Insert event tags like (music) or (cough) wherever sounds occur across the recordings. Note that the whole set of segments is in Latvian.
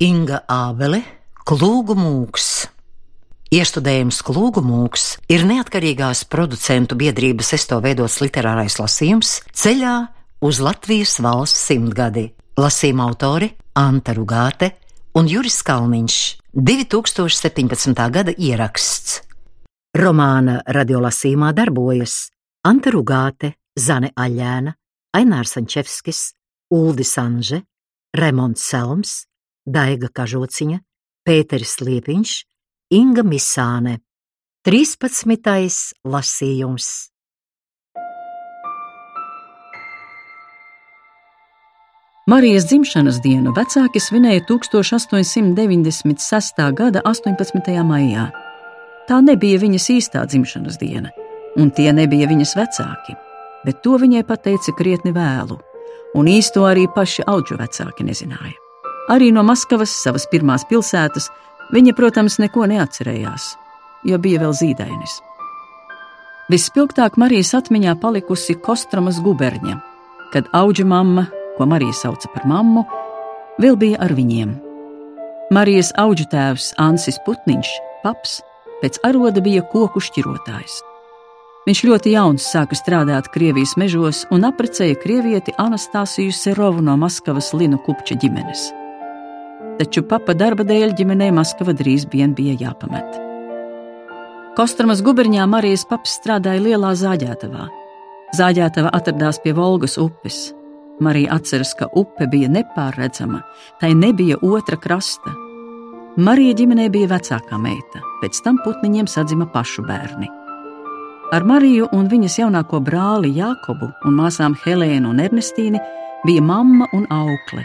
Inga Ābele, Klūgu mūks. Iestudējums Klūgu mūks ir neatkarīgās producentu biedrības esto veidots literārais lasījums ceļā uz Latvijas valsts simtgadi. Lasījuma autori Anta Rugāte un Juris Kalniņš 2017. gada ieraksts. Romāna radiolasījumā darbojas Anta Rugāte, Zane Aļēna, Ainārs Sančevskis, Uldis Anže, Remonts Selms, Daiga Kažociņa, Pēteris Liepiņš, Inga Misāne. 13. lasījums. Marijas dzimšanas dienu vecāki svinēja 1896. gada 18. maijā. Tā nebija viņas īstā dzimšanas diena, un tie nebija viņas vecāki, bet to viņai pateica krietni vēlu, un īsto arī paši auģu vecāki nezināja. Arī no Maskavas, savas pirmās pilsētas, viņa, protams, neko neatcerējās, jo bija vēl zīdainis. Vispilgtāk Marijas atmiņā palikusi Kostromas guberņa, kad auģa mamma, ko Marija sauca par mammu, vēl bija ar viņiem. Marijas auģu tēvs Ansis Putniņš, paps, pēc aroda bija koku šķirotājs. Viņš ļoti jauns sāka strādāt Krievijas mežos un apprecēja krievieti Anastasiju Serovu no Maskavas Linu Kupča ģimenes taču papa darba dēļ ģimenei Maskava drīz vien bija jāpamet. Kostramas guberņā Marijas paps strādāja lielā zāģētavā. Zāģētava atradās pie Volgas upes. Marija atceras, ka upe bija nepārredzama, tai nebija otra krasta. Marija ģimenē bija vecākā meita, pēc tam putniņiem sadzima pašu bērni. Ar Mariju un viņas jaunāko brāli Jākobu un māsām Helēnu un Ernestīnu bija mamma un aukle,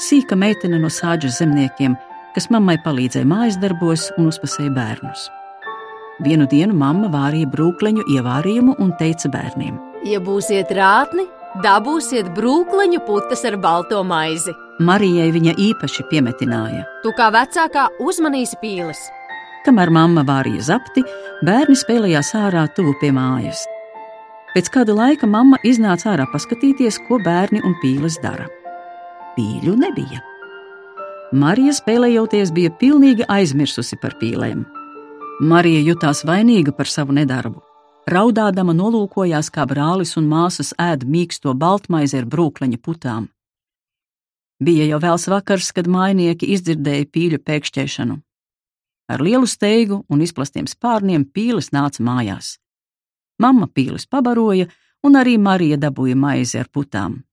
sīka meitene no sāģu zemniekiem, kas mammai palīdzēja mājas darbos un uzpasēja bērnus. Vienu dienu mamma vārīja brūkleņu ievārījumu un teica bērniem: Ja būsiet rātni, dabūsiet brūkleņu putas ar balto maizi. Marijai viņa īpaši piemetināja: Tu kā vecākā uzmanīsi pīles. Kamēr mamma vārīja zapti, bērni spēlējās ārā tuvu pie mājas. Pēc kāda laika mamma iznāca ārā paskatīties, ko bērni un pīles dara pīļu nebija. Marija spēlējoties bija pilnīgi aizmirsusi par pīlēm. Marija jutās vainīga par savu nedarbu. Raudādama nolūkojās, kā brālis un māsas ēd mīksto baltmaizi ar brūkleņa putām. Bija jau vēls vakars, kad mājnieki izdzirdēja pīļu pēkšķēšanu. Ar lielu steigu un izplastiem spārniem pīlis nāca mājās. Mamma pīlis pabaroja, un arī Marija dabūja maizi ar putām.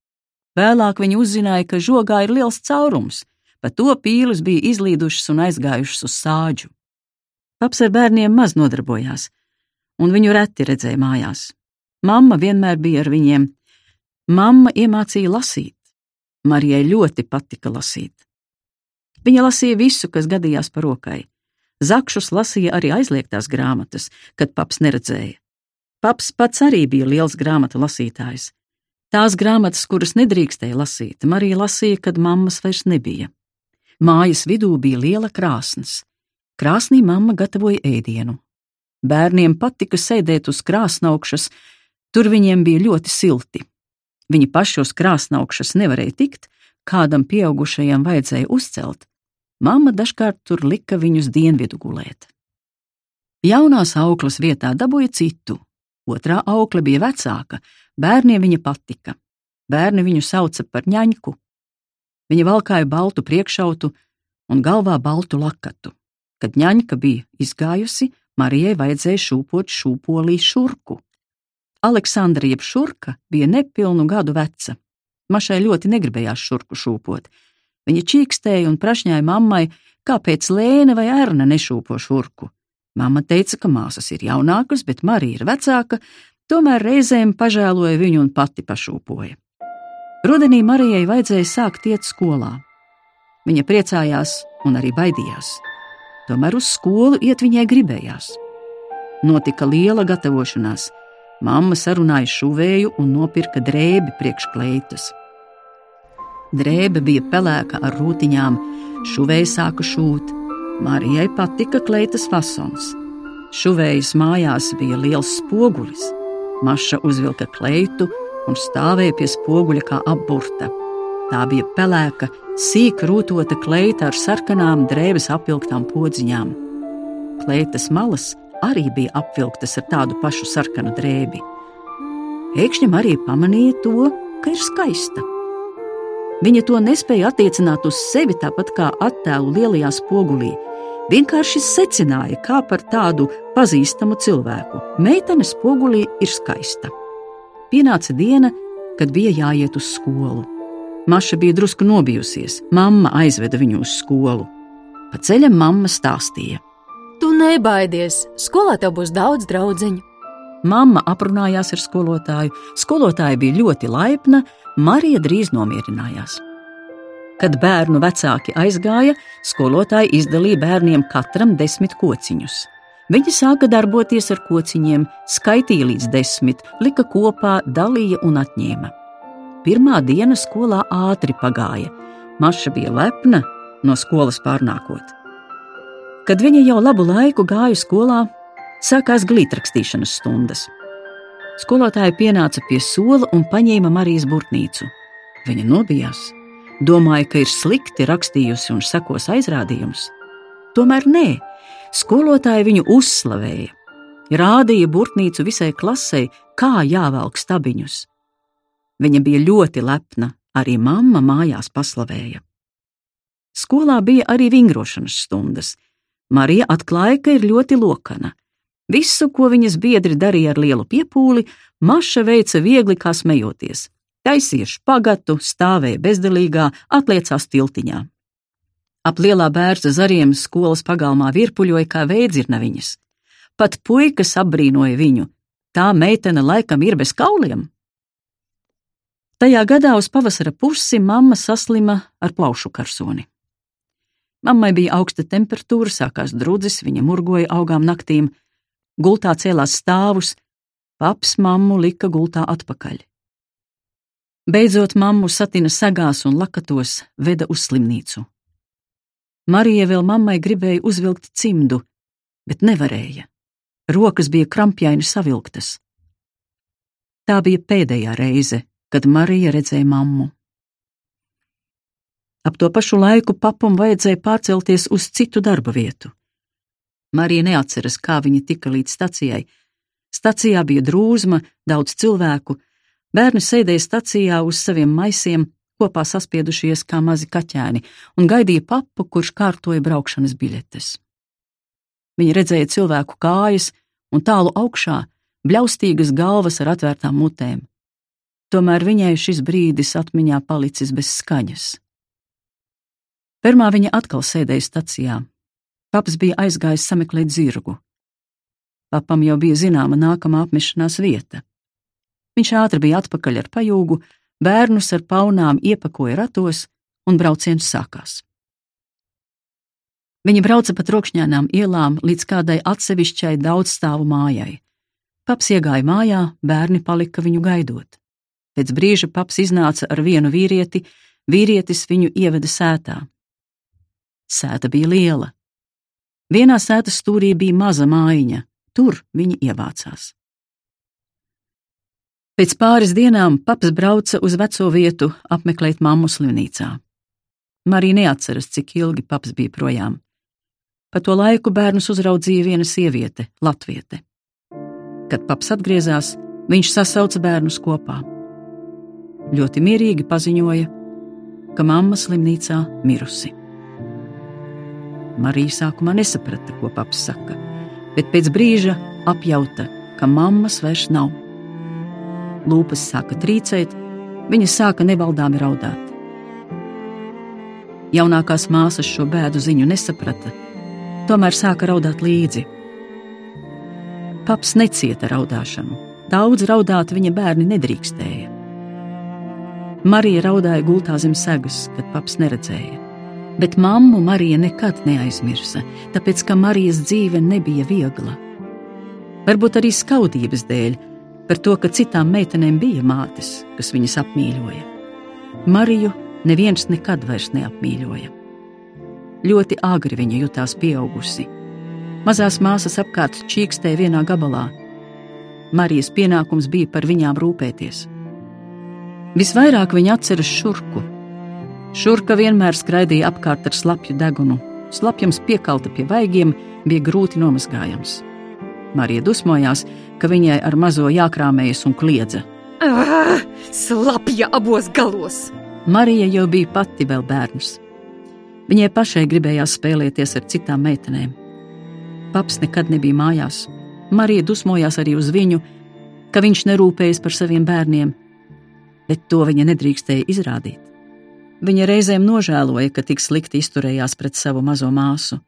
Vēlāk viņi uzzināja, ka žogā ir liels caurums, pa to pīles bija izlīdušas un aizgājušas uz sāģu. Paps ar bērniem maz nodarbojās, un viņu reti redzēja mājās. Mamma vienmēr bija ar viņiem. Mamma iemācīja lasīt. Marijai ļoti patika lasīt. Viņa lasīja visu, kas gadījās par rokai. Zakšus lasīja arī aizliegtās grāmatas, kad paps neredzēja. Paps pats arī bija liels grāmatu lasītājs. Tās grāmatas, kuras nedrīkstēja lasīt, Marija lasīja, kad mammas vairs nebija. Mājas vidū bija liela krāsns. Krāsnī mamma gatavoja ēdienu. Bērniem patika sēdēt uz krāsnaugšas, tur viņiem bija ļoti silti. Viņi paši uz krāsnaugšas nevarēja tikt, kādam pieaugušajam vajadzēja uzcelt. Mamma dažkārt tur lika viņus dienvidu gulēt. Jaunās auklas vietā dabūja citu, otrā aukla bija vecāka, Bērniem viņa patika. Bērni viņu sauca par ņaņku. Viņa valkāja baltu priekšautu un galvā baltu lakatu. Kad ņaņka bija izgājusi, Marijai vajadzēja šūpot šūpolī šurku. Aleksandra jeb šurka bija nepilnu gadu veca. Mašai ļoti negribējās šurku šūpot. Viņa čīkstēja un prašņāja mammai, kāpēc Lēna vai Erna nešūpo šurku. Mamma teica, ka māsas ir jaunākas, bet Marija ir vecāka, Tomēr reizēm pažēloja viņu un pati pašūpoja. Rudenī Marijai vajadzēja sākt iet skolā. Viņa priecājās un arī baidījās. Tomēr uz skolu iet viņai gribējās. Notika liela gatavošanās. Mamma sarunāja šuvēju un nopirka drēbi priekš kleitas. Drēbe bija pelēka ar rūtiņām, šuvēja sāka šūt. Marijai patika kleitas fasons. Šuvējas mājās bija liels spogulis. Maša uzvilka kleitu un stāvēja pie spoguļa kā apburta. Tā bija pelēka, sīka rūtota kleita ar sarkanām drēbes apvilktām podziņām. Kleitas malas arī bija apvilktas ar tādu pašu sarkanu drēbi. Pēkšņi arī pamanīja to, ka ir skaista. Viņa to nespēja attiecināt uz sevi tāpat kā attēlu lielajā spogulī. Vienkārši secināja, kā par tādu pazīstamu cilvēku. Meitene spogulī ir skaista. Pienāca diena, kad bija jāiet uz skolu. Maša bija drusku nobijusies. Mamma aizveda viņu uz skolu. Pa ceļam mamma stāstīja: Tu nebaidies, skolā tev būs daudz draugu. Mamma aprunājās ar skolotāju. Skolotāja bija ļoti laipna, Marija drīz nomierinājās. Kad bērnu vecāki aizgāja, skolotāji izdalīja bērniem katram desmit kociņus. Viņi sāka darboties ar kociņiem, skaitīja līdz desmit, lika kopā, dalīja un atņēma. Pirmā diena skolā ātri pagāja. Maša bija lepna no skolas pārnākot. Kad viņa jau labu laiku gāja skolā, sākās glītrakstīšanas stundas. Skolotāja pienāca pie sola un paņēma Marijas burtnīcu. Viņa nobijās, domāja, ka ir slikti rakstījusi un sekos aizrādījums. Tomēr nē, skolotāja viņu uzslavēja, rādīja burtnīcu visai klasei, kā jāvelk stabiņus. Viņa bija ļoti lepna, arī mamma mājās paslavēja. Skolā bija arī vingrošanas stundas. Marija atklāja, ka ir ļoti lokana. Visu, ko viņas biedri darīja ar lielu piepūli, Maša veica viegli kā smejoties. Taisīja špagatu, stāvēja bezdelīgā, atliecās tiltiņā. Ap lielā bērza zariem skolas pagalmā virpuļoja kā veidzirnaviņas. Pat puikas apbrīnoja viņu. Tā meitene laikam ir bez kauliem. Tajā gadā uz pavasara pusi mamma saslima ar plaušu karsoni. Mammai bija augsta temperatūra, sākās drudzis, viņa murgoja augām naktīm, Gultā cēlās stāvus, paps mammu lika gultā atpakaļ. Beidzot, mammu satina sagās un lakatos veda uz slimnīcu. Marija vēl mammai gribēja uzvilkt cimdu, bet nevarēja. Rokas bija krampjaini savilktas. Tā bija pēdējā reize, kad Marija redzēja mammu. Ap to pašu laiku papam vajadzēja pārcelties uz citu darba vietu. Marija neatceras, kā viņa tika līdz stacijai. Stacijā bija drūzma, daudz cilvēku. Bērni sēdēja stacijā uz saviem maisiem, kopā saspiedušies kā mazi kaķēni, un gaidīja papu, kurš kārtoja braukšanas biļetes. Viņa redzēja cilvēku kājas un tālu augšā bļaustīgas galvas ar atvērtām mutēm. Tomēr viņai šis brīdis atmiņā palicis bez skaņas. Pirmā viņa atkal sēdēja stacijā, Paps bija aizgājis sameklēt zirgu. Papam jau bija zināma nākamā apmešanās vieta. Viņš ātri bija atpakaļ ar pajūgu, bērnus ar paunām iepakoja ratos, un brauciens sākās. Viņi brauca pa trokšņānām ielām līdz kādai atsevišķai daudzstāvu mājai. Paps iegāja mājā, bērni palika viņu gaidot. Pēc brīža paps iznāca ar vienu vīrieti, vīrietis viņu ieveda sētā. Sēta bija liela, Vienā sētas stūrī bija maza mājiņa, tur viņi ievācās. Pēc pāris dienām paps brauca uz veco vietu apmeklēt mammu slimnīcā. Marija neatceras, cik ilgi paps bija projām. Pa to laiku bērnus uzraudzīja viena sieviete, Latviete. Kad paps atgriezās, viņš sasauca bērnus kopā. Ļoti mierīgi paziņoja, ka mamma slimnīcā mirusi. Marija sākumā nesaprata, ko paps saka, bet pēc brīža apjauta, ka mammas vairs nav. Lūpas sāka trīcēt, viņa sāka nevaldāmi raudāt. Jaunākās māsas šo bēdu ziņu nesaprata, tomēr sāka raudāt līdzi. Paps necieta raudāšanu, daudz raudāt viņa bērni nedrīkstēja. Marija raudāja gultā zem segas, kad paps neredzēja. Bet mammu Marija nekad neaizmirsa, tāpēc ka Marijas dzīve nebija viegla. Varbūt arī skaudības dēļ, par to, ka citām meitenēm bija mātes, kas viņas apmīļoja. Mariju neviens nekad vairs neapmīļoja. Ļoti agri viņa jutās pieaugusi. Mazās māsas apkārt čīkstēja vienā gabalā. Marijas pienākums bija par viņām rūpēties. Visvairāk viņa atceras šurku, Šurka vienmēr skraidīja apkārt ar slapju degunu. Slapjams piekalta pie vaigiem bija grūti nomazgājams. Marija dusmojās, ka viņai ar mazo jākrāmējas un kliedza. Ah, slapja abos galos! Marija jau bija pati vēl bērns. Viņai pašai gribējās spēlēties ar citām meitenēm. Paps nekad nebija mājās. Marija dusmojās arī uz viņu, ka viņš nerūpējas par saviem bērniem, bet to viņa nedrīkstēja izrādīt. Viņa reizēm nožēloja, ka tik slikti izturējās pret savu mazo māsu.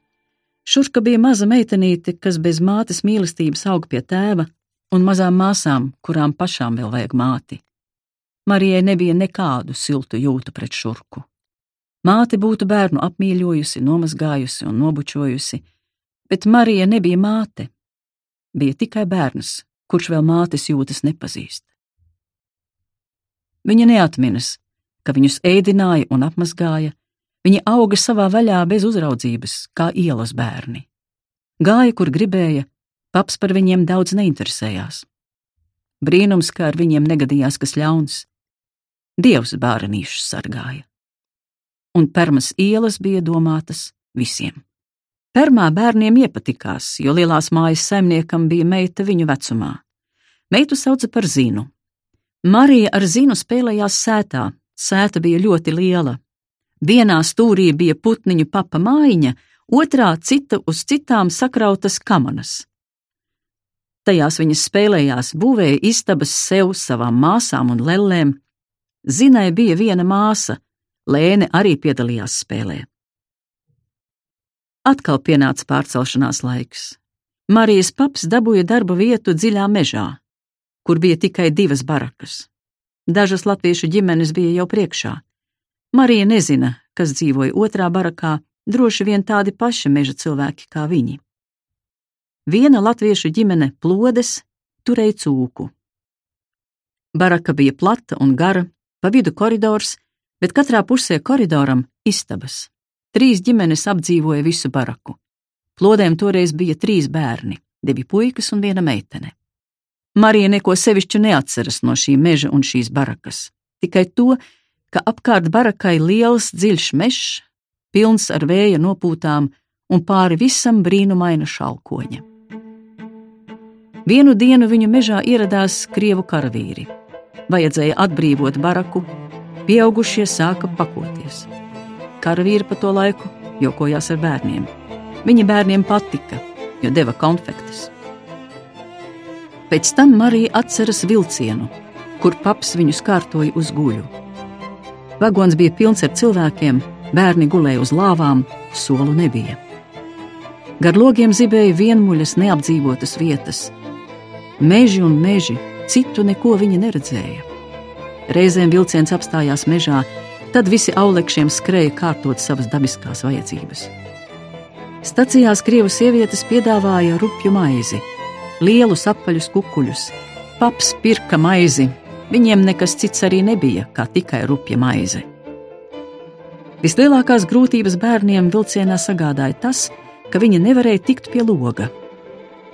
Šurka bija maza meitenīte, kas bez mātes mīlestības aug pie tēva, un mazām māsām, kurām pašām vēl vajag māti. Marijai nebija nekādu siltu jūtu pret šurku. Māte būtu bērnu apmīļojusi, nomazgājusi un nobučojusi, bet Marija nebija māte. Bija tikai bērns, kurš vēl mātes jūtas nepazīst. Viņa neatminas, ka viņus ēdināja un apmazgāja, viņi auga savā vaļā bez uzraudzības, kā ielas bērni. Gāja, kur gribēja, paps par viņiem daudz neinteresējās. Brīnums, ka ar viņiem negadījās kas ļauns. Dievs bērnīšus sargāja. Un permas ielas bija domātas visiem. Permā bērniem iepatikās, jo lielās mājas saimniekam bija meita viņu vecumā. Meitu sauca par Zinu. Marija ar Zinu spēlējās sētā. Sēta bija ļoti liela. Vienā stūrī bija putniņu papa mājiņa, otrā cita uz citām sakrautas kamanas. Tajās viņas spēlējās, būvēja istabas sev, savām māsām un lellēm. Zinai bija viena māsa, Lēne arī piedalījās spēlē. Atkal pienāca pārcelšanās laiks. Marijas paps dabūja darba vietu dziļā mežā, kur bija tikai divas barakas. Dažas latviešu ģimenes bija jau priekšā. Marija nezina, kas dzīvoja otrā barakā, droši vien tādi paši meža cilvēki kā viņi. Viena latviešu ģimene plodes turēja cūku. Baraka bija plata un gara, pa vidu koridors, bet katrā pusē koridoram istabas. Trīs ģimenes apdzīvoja visu baraku. Plodēm toreiz bija trīs bērni, divi puikas un viena meitene. Marija neko sevišķu neatceras no šī meža un šīs barakas, tikai to, ka apkārt barakai liels, dziļš mežs, pilns ar vēja nopūtām un pāri visam brīnumaina šalkoņa. Vienu dienu viņu mežā ieradās krievu karavīri. Vajadzēja atbrīvot baraku, pieaugušie sāka pakoties. Karavīri pa to laiku jokojās ar bērniem. Viņa bērniem patika, jo deva konfektes. Pēc tam Marija atceras vilcienu, kur paps viņus kārtoja uz guļu. Vagons bija pilns ar cilvēkiem, bērni gulēja uz lāvām, solu nebija. Gar logiem zibēja vienmuļas, neapdzīvotas vietas. Meži un meži, citu neko viņi neredzēja. Reizēm vilciens apstājās mežā, Tad visi aulekšiem skrēja kārtot savas dabiskās vajadzības. Stacijās krievu sievietes piedāvāja rupju maizi, lielus apaļus kukuļus. Paps pirka maizi, viņiem nekas cits arī nebija, kā tikai rupja maize. Vislielākās grūtības bērniem vilcienā sagādāja tas, ka viņi nevarēja tikt pie loga.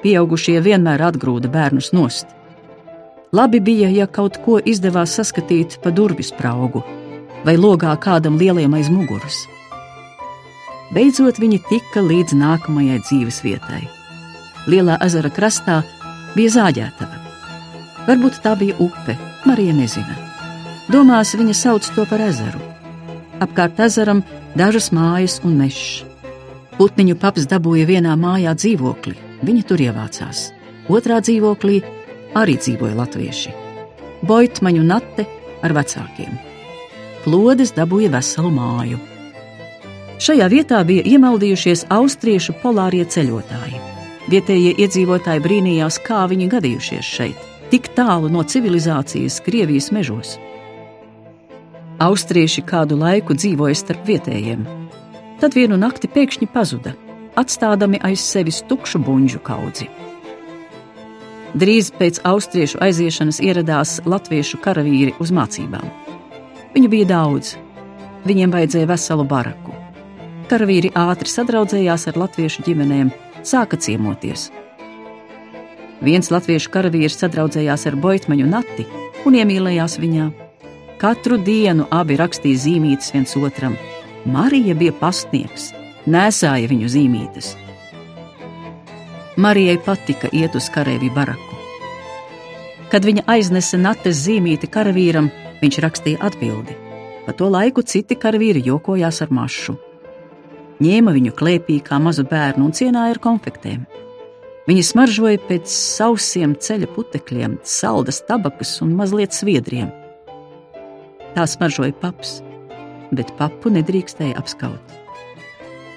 Pieaugušie vienmēr atgrūda bērnus nost. Labi bija, ja kaut ko izdevās saskatīt pa durvis praugu, vai logā kādam lieliem aiz muguras. Beidzot viņi tika līdz nākamajai dzīves vietai. Lielā ezera krastā bija zāģētava. Varbūt tā bija upe, Marija nezina. Domās viņa sauc to par ezeru. Apkārt ezeram dažas mājas un mežs. Putniņu paps dabūja vienā mājā dzīvokli, viņa tur ievācās. Otrā dzīvoklī arī dzīvoja latvieši. Boitmaņu nate ar vecākiem plodes dabūja veselu māju. Šajā vietā bija iemaldījušies austriešu polārie ceļotāji. Vietējie iedzīvotāji brīnījās, kā viņi gadījušies šeit, tik tālu no civilizācijas Krievijas mežos. Austrieši kādu laiku dzīvoja starp vietējiem, tad vienu nakti pēkšņi pazuda, atstādami aiz sevis tukšu buļbuļsu kaudzi. Drīz pēc austriešu aiziešanas ieradās latviešu karavīri uz mācībām. Viņu bija daudz. Viņiem vajadzēja veselu baraku. Karavīri ātri sadraudzējās ar latviešu ģimenēm, sāka ciemoties. Viens latviešu karavīrs sadraudzējās ar Boitmaņu Nati un iemīlējās viņā. Katru dienu abi rakstīja zīmītes viens otram. Marija bija pastnieks, nesāja viņu zīmītes. Marijai patika iet uz karavīru baraku. Kad viņa aiznesa nates zīmīti karavīram, viņš rakstīja atbildi. Pa to laiku citi karavīri jokojās ar mašu. Ņēma viņu klēpī kā mazu bērnu un cienāja ar konfektēm. Viņi smaržoja pēc sausiem ceļa putekļiem, saldas tabakas un mazliet sviedriem. Tā smaržoja paps, bet papu nedrīkstēja apskaut.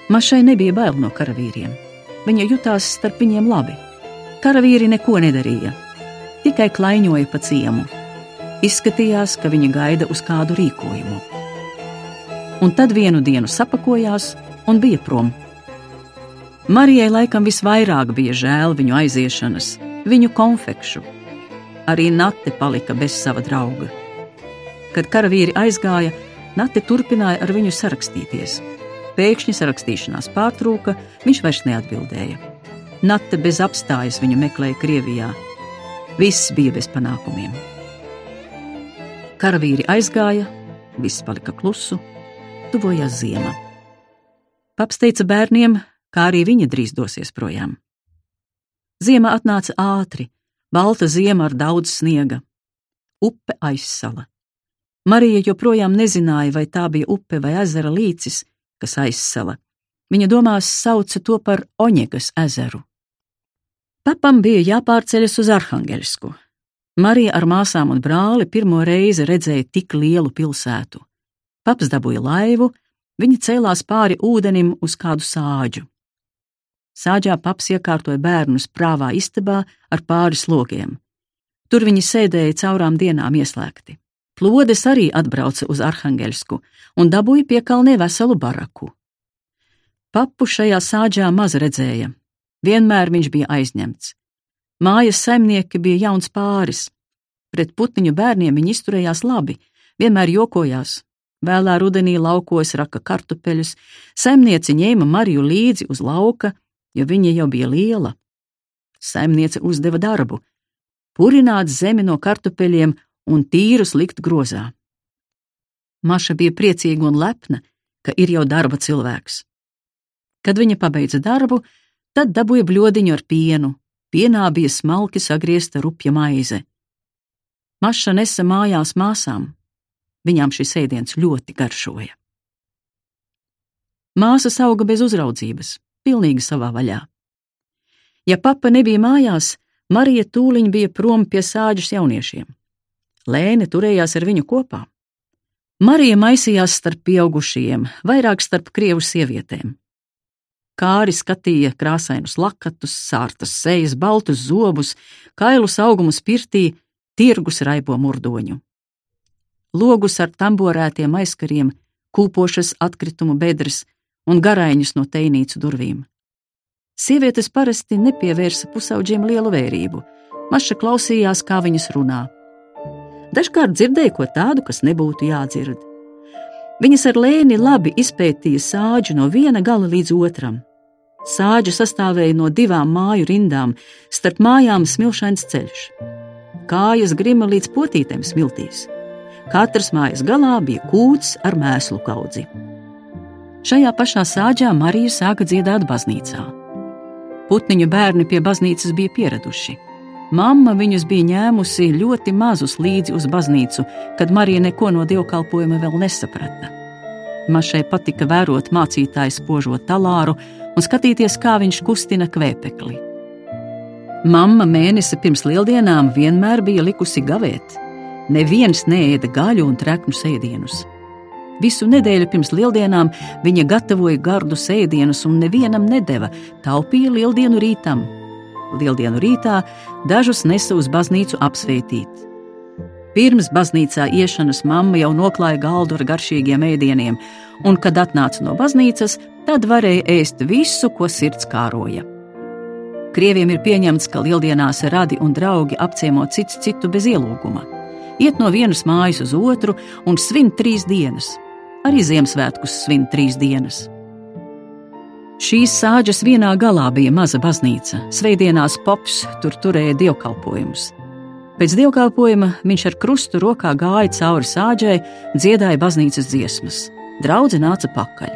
Mašai nebija bail no karavīriem. Viņa jutās starp viņiem labi. Karavīri neko nedarīja, tikai klaiņoja pa ciemu. Izskatījās, ka viņa gaida uz kādu rīkojumu. Un tad vienu dienu sapakojās un bija prom. Marijai laikam visvairāk bija žēl viņu aiziešanas, viņu konfekšu. Arī Nate palika bez sava drauga. Kad karavīri aizgāja, Nate turpināja ar viņu sarakstīties. Pēkšņi sarakstīšanās pārtrūka, viņš vairs neatbildēja. Nate bez apstājas viņu meklēja Krievijā. Viss bija bez panākumiem. Karavīri aizgāja, viss palika klusu, tuvojās ziema. Paps teica bērniem, kā arī viņa drīz dosies projām. Ziema atnāca ātri, balta ziema ar daudz sniega. Upe aizsala. Marija joprojām nezināja, vai tā bija upe vai ezera līcis, kas aizsala. Viņa domās sauca to par Oņegas ezeru. Papam bija jāpārceļas uz Arhangelsku. Marija ar māsām un brāli pirmo reizi redzēja tik lielu pilsētu. Paps dabūja laivu, viņi cēlās pāri ūdenim uz kādu sāģu. Sāģā paps iekārtoja bērnus prāvā istabā ar pāris logiem. Tur viņi sēdēja caurām dienām ieslēgti. Plodes arī atbrauca uz Arhangelsku un dabūja piekalnē veselu baraku. Papu šajā sāģā maz redzēja. Vienmēr viņš bija aizņemts. Mājas saimnieki bija jauns pāris. Pret putniņu bērniem viņi izturējās labi, vienmēr jokojās. Vēlā rudenī laukos raka kartupeļus, saimnieci ņēma Mariju līdzi uz lauka, jo viņa jau bija liela. Saimniece uzdeva darbu - purināt zemi no kartupeļiem un tīrus likt grozā. Maša bija priecīga un lepna, ka ir jau darba cilvēks. Kad viņa pabeidza darbu, tad dabūja bļodiņu ar pienu. Pienā bija smalki sagriezta rupja maize. Maša nesa mājās māsām. Viņām šis ēdiens ļoti garšoja. Māsas auga bez uzraudzības pilnīgi savā vaļā. Ja papa nebija mājās, Marija tūliņ bija prom pie sāģes jauniešiem. Lēne turējās ar viņu kopā. Marija maisījās starp pieaugušajiem, vairāk starp krievu sievietēm. Kāri skatīja krāsainus lakatus, sārtas sejas, baltus zobus, kailus augumus pirtī, tirgus raibo murdoņu. Logus ar tamborētiem aizkariem, kūpošas atkritumu bedres, un garaiņus no teinīcu durvīm. Sievietes parasti nepievērsa pusauģiem lielu vērību. Maša klausījās, kā viņas runā. Dažkārt dzirdēja ko tādu, kas nebūtu jādzird. Viņas ar lēni labi izpētīja sāģu no viena gala līdz otram. Sāģa sastāvēja no divām māju rindām, starp mājām smilšains ceļš. Kājas grima līdz potītēm smiltīs. Katras mājas galā bija kūts ar mēslu kaudzi. Šajā pašā sāģā Marija sāka dziedāt baznīcā. Putniņu bērni pie baznīcas bija pieraduši. Mamma viņus bija ņēmusi ļoti mazus līdzi uz baznīcu, kad Marija neko no dievkalpojuma vēl nesaprata. Mašai patika vērot mācītāju spožo talāru un skatīties, kā viņš kustina kvēpekli. Mamma mēnesi pirms lieldienām vienmēr bija likusi gavēt. Neviens neēda gaļu un treknu sēdienus. Visu nedēļu pirms lieldienām viņa gatavoja gardus ēdienus un nevienam nedeva, taupīja lieldienu rītam. Lieldienu rītā dažus nesa uz baznīcu apsveitīt. Pirms baznīcā iešanas mamma jau noklāja galdu ar garšīgiem ēdieniem, un, kad atnāca no baznīcas, tad varēja ēst visu, ko sirds kāroja. Krieviem ir pieņemts, ka lieldienās radi un draugi apciemo cits citu bez ielūguma. Iet no vienas mājas uz otru un svin trīs dienas arī Ziemassvētkus svin trīs dienas. Šīs sāģes vienā galā bija maza baznīca. Svētdienās pops tur turēja dievkalpojumus. Pēc dievkalpojuma viņš ar krustu rokā gāja cauri sāģai, dziedāja baznīcas dziesmas. Draudzene nāca pakaļ.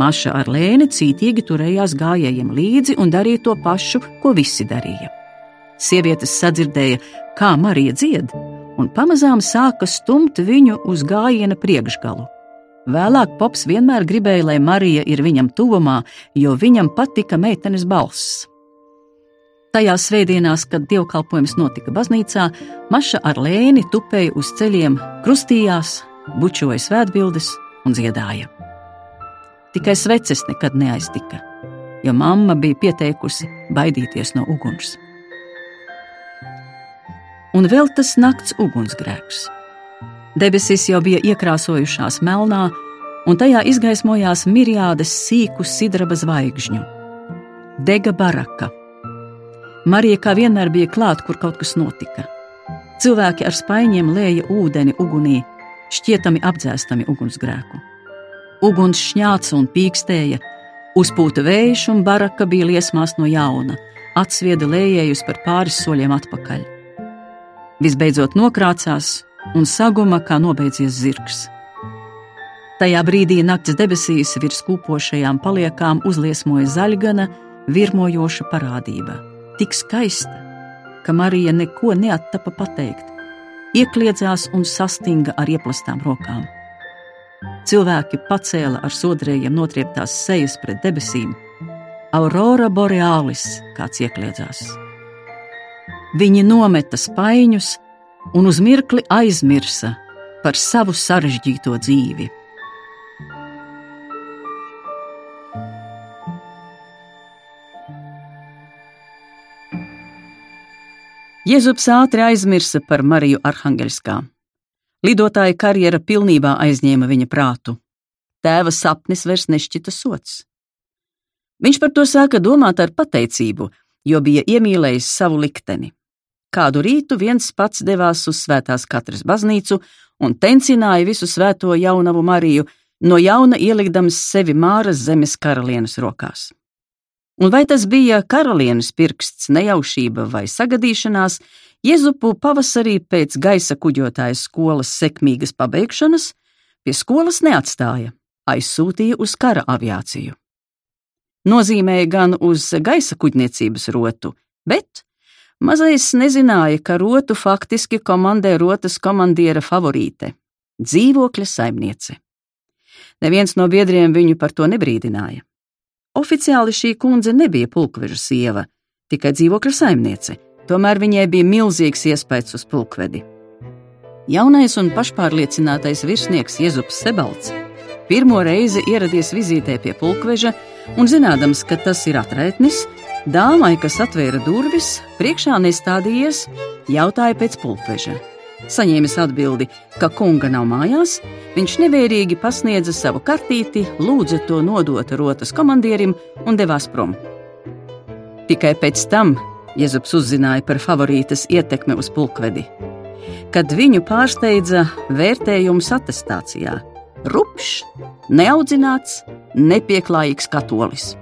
Maša ar lēni cītīgi turējās gājējiem līdzi un darīja to pašu, ko visi darīja. Sievietes sadzirdēja, kā Marija dzied, un pamazām sāka stumt viņu uz gājiena priekšgalu. Vēlāk Pops vienmēr gribēja, lai Marija ir viņam tuvumā, jo viņam patika meitenes balss. Tajās svētdienās, kad dievkalpojums notika baznīcā, Maša ar lēni tupēja uz ceļiem, krustījās, bučoja svētbildes un dziedāja. Tikai sveces nekad neaiztika, jo mamma bija pieteikusi baidīties no uguns. Un vēl tas nakts ugunsgrēks. Debesis jau bija iekrāsojušās melnā, un tajā izgaismojās miriādes sīku sidraba zvaigžņu. Dega baraka Marija kā vienmēr bija klāt, kur kaut kas notika. Cilvēki ar spaiņiem lēja ūdeni ugunī, šķietami apdzēstami ugunsgrēku. Uguns šņāca un pīkstēja, uzpūta vējš un baraka bija liesmās no jauna, atsvieda lējējus par pāris soļiem atpakaļ. Visbeidzot nokrācās un saguma, kā nobeidzies zirgs. Tajā brīdī nakts debesīs virs kūpošajām paliekām uzliesmoja zaļgana, virmojoša parādība tik skaista, ka Marija neko neattapa pateikt. Iekļiedzās un sastinga ar ieplastām rokām. Cilvēki pacēla ar sodrējiem notrieptās sejas pret debesīm. Aurora boreālis kāds iekļiedzās. Viņi nometa spaiņus un uz mirkli aizmirsa par savu sarežģīto dzīvi. Jēzus ātri aizmirsa par Mariju Arhangelskā. Lidotāja karjera pilnībā aizņēma viņa prātu. Tēva sapnis vairs nešķita sots. Viņš par to sāka domāt ar pateicību, jo bija iemīlējis savu likteni. Kādu rītu viens pats devās uz Svētās Katras baznīcu un tencināja visu svēto jaunavu Mariju, no jauna ielikdams sevi Māras zemes karalienes rokās. Un vai tas bija karalienes pirksts, nejaušība vai sagadīšanās, Jezupu pavasarī pēc gaisa kuģotājas skolas sekmīgas pabeigšanas pie skolas neatstāja, aizsūtīja uz kara aviāciju. Nozīmēja gan uz gaisa kuģniecības rotu, bet mazais nezināja, ka rotu faktiski komandē rotas komandiera favorīte - dzīvokļa saimniece. Neviens no biedriem viņu par to nebrīdināja. Oficiāli šī kundze nebija pulkveža sieva, tikai dzīvokļa saimniece, tomēr viņai bija milzīgs iespējas uz pulkvedi. Jaunais un pašpārliecinātais virsnieks Jēzus Sebalts pirmo reizi ieradies vizītē pie pulkveža un, zinādams, ka tas ir atraitnis, dāmai, kas atvēra durvis, priekšā nestādījies, jautāja pēc pulkveža. Saņēmis atbildi, ka kunga nav mājās, viņš nevērīgi pasniedza savu kartīti, lūdza to nodot rotas komandierim un devās prom. Tikai pēc tam Jēzus uzzināja par favorītas ietekmi uz pulkvedi. Kad viņu pārsteidza vērtējums attestācijā - rupšs, neaudzināts, nepieklājīgs katolis.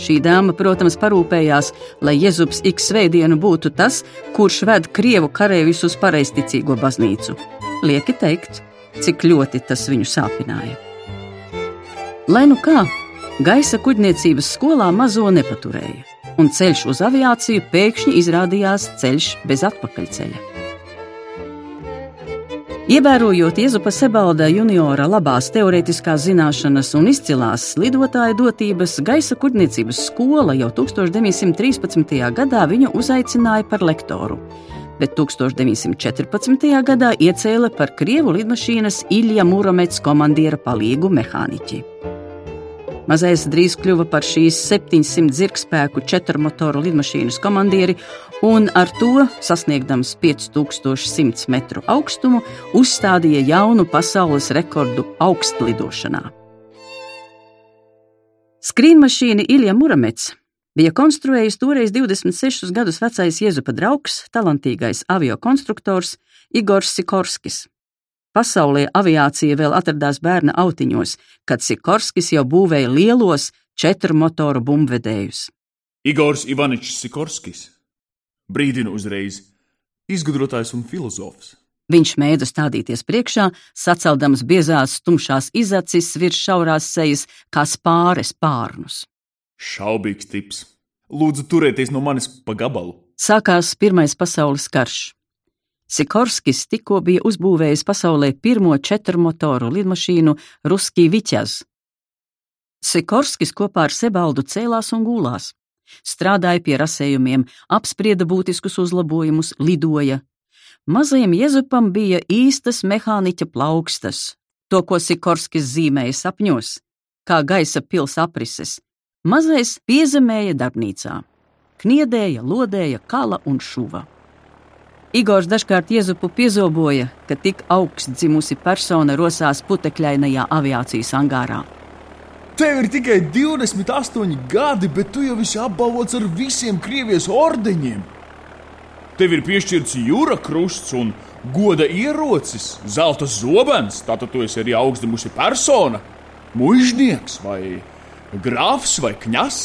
Šī dāma, protams, parūpējās, lai Jēzus ik svētdienu būtu tas, kurš ved krievu karavīrus uz pareizticīgo baznīcu. Lieki teikt, cik ļoti tas viņu sāpināja. Lai nu kā, gaisa kuģniecības skolā mazo nepaturēja, un ceļš uz aviāciju pēkšņi izrādījās ceļš bez atpakaļceļa. Ievērojot Iezupa Sebalda juniora labās teorētiskās zināšanas un izcilās lidotāja dotības, gaisa kuģniecības skola jau 1913. gadā viņu uzaicināja par lektoru, bet 1914. gadā iecēla par Krievu lidmašīnas Ilja Muromets komandiera palīgu mehāniķi. Mazais drīz kļuva par šīs 700 zirgspēku četrmotoru lidmašīnas komandieri un ar to, sasniegdams 5100 metru augstumu, uzstādīja jaunu pasaules rekordu augstlidošanā. Skrīnmašīna Ilja Muramets bija konstruējis toreiz 26 gadus vecais Jēzupa draugs, talantīgais aviokonstruktors Igors Sikorskis. Pasaulē aviācija vēl atradās bērna autiņos, kad Sikorskis jau būvēja lielos četru motoru bumbvedējus. Igors Ivaničs Sikorskis brīdina uzreiz, izgudrotājs un filozofs. Viņš mēdza stādīties priekšā, saceldams biezās, tumšās izacis virs šaurās sejas, kā spāres pārnus. Šaubīgs tips. Lūdzu, turieties no manis pa gabalu. Sākās Pirmais pasaules karš. Sikorskis tikko bija uzbūvējis pasaulē pirmo četrmotoru lidmašīnu Ruskī Viķaz. Sikorskis kopā ar Sebaldu cēlās un gulās, strādāja pie rasējumiem, apsprieda būtiskus uzlabojumus, lidoja. Mazajam Jezupam bija īstas mehāniķa plaukstas, to, ko Sikorskis zīmēja sapņos, kā gaisa pils aprises. Mazais piezemēja darbnīcā, kniedēja, lodēja, kala un šuva. Igors dažkārt iezupu piezoboja, ka tik augsts dzimusi persona rosās putekļainajā aviācijas angārā. Tev ir tikai 28 gadi, bet tu jau esi apbalvots ar visiem Krievijas ordeņiem. Tev ir piešķirts jūra krusts un goda ierocis, zelta zobens, tātad tu esi arī augstdamusi persona, mužnieks vai grāfs vai kņas.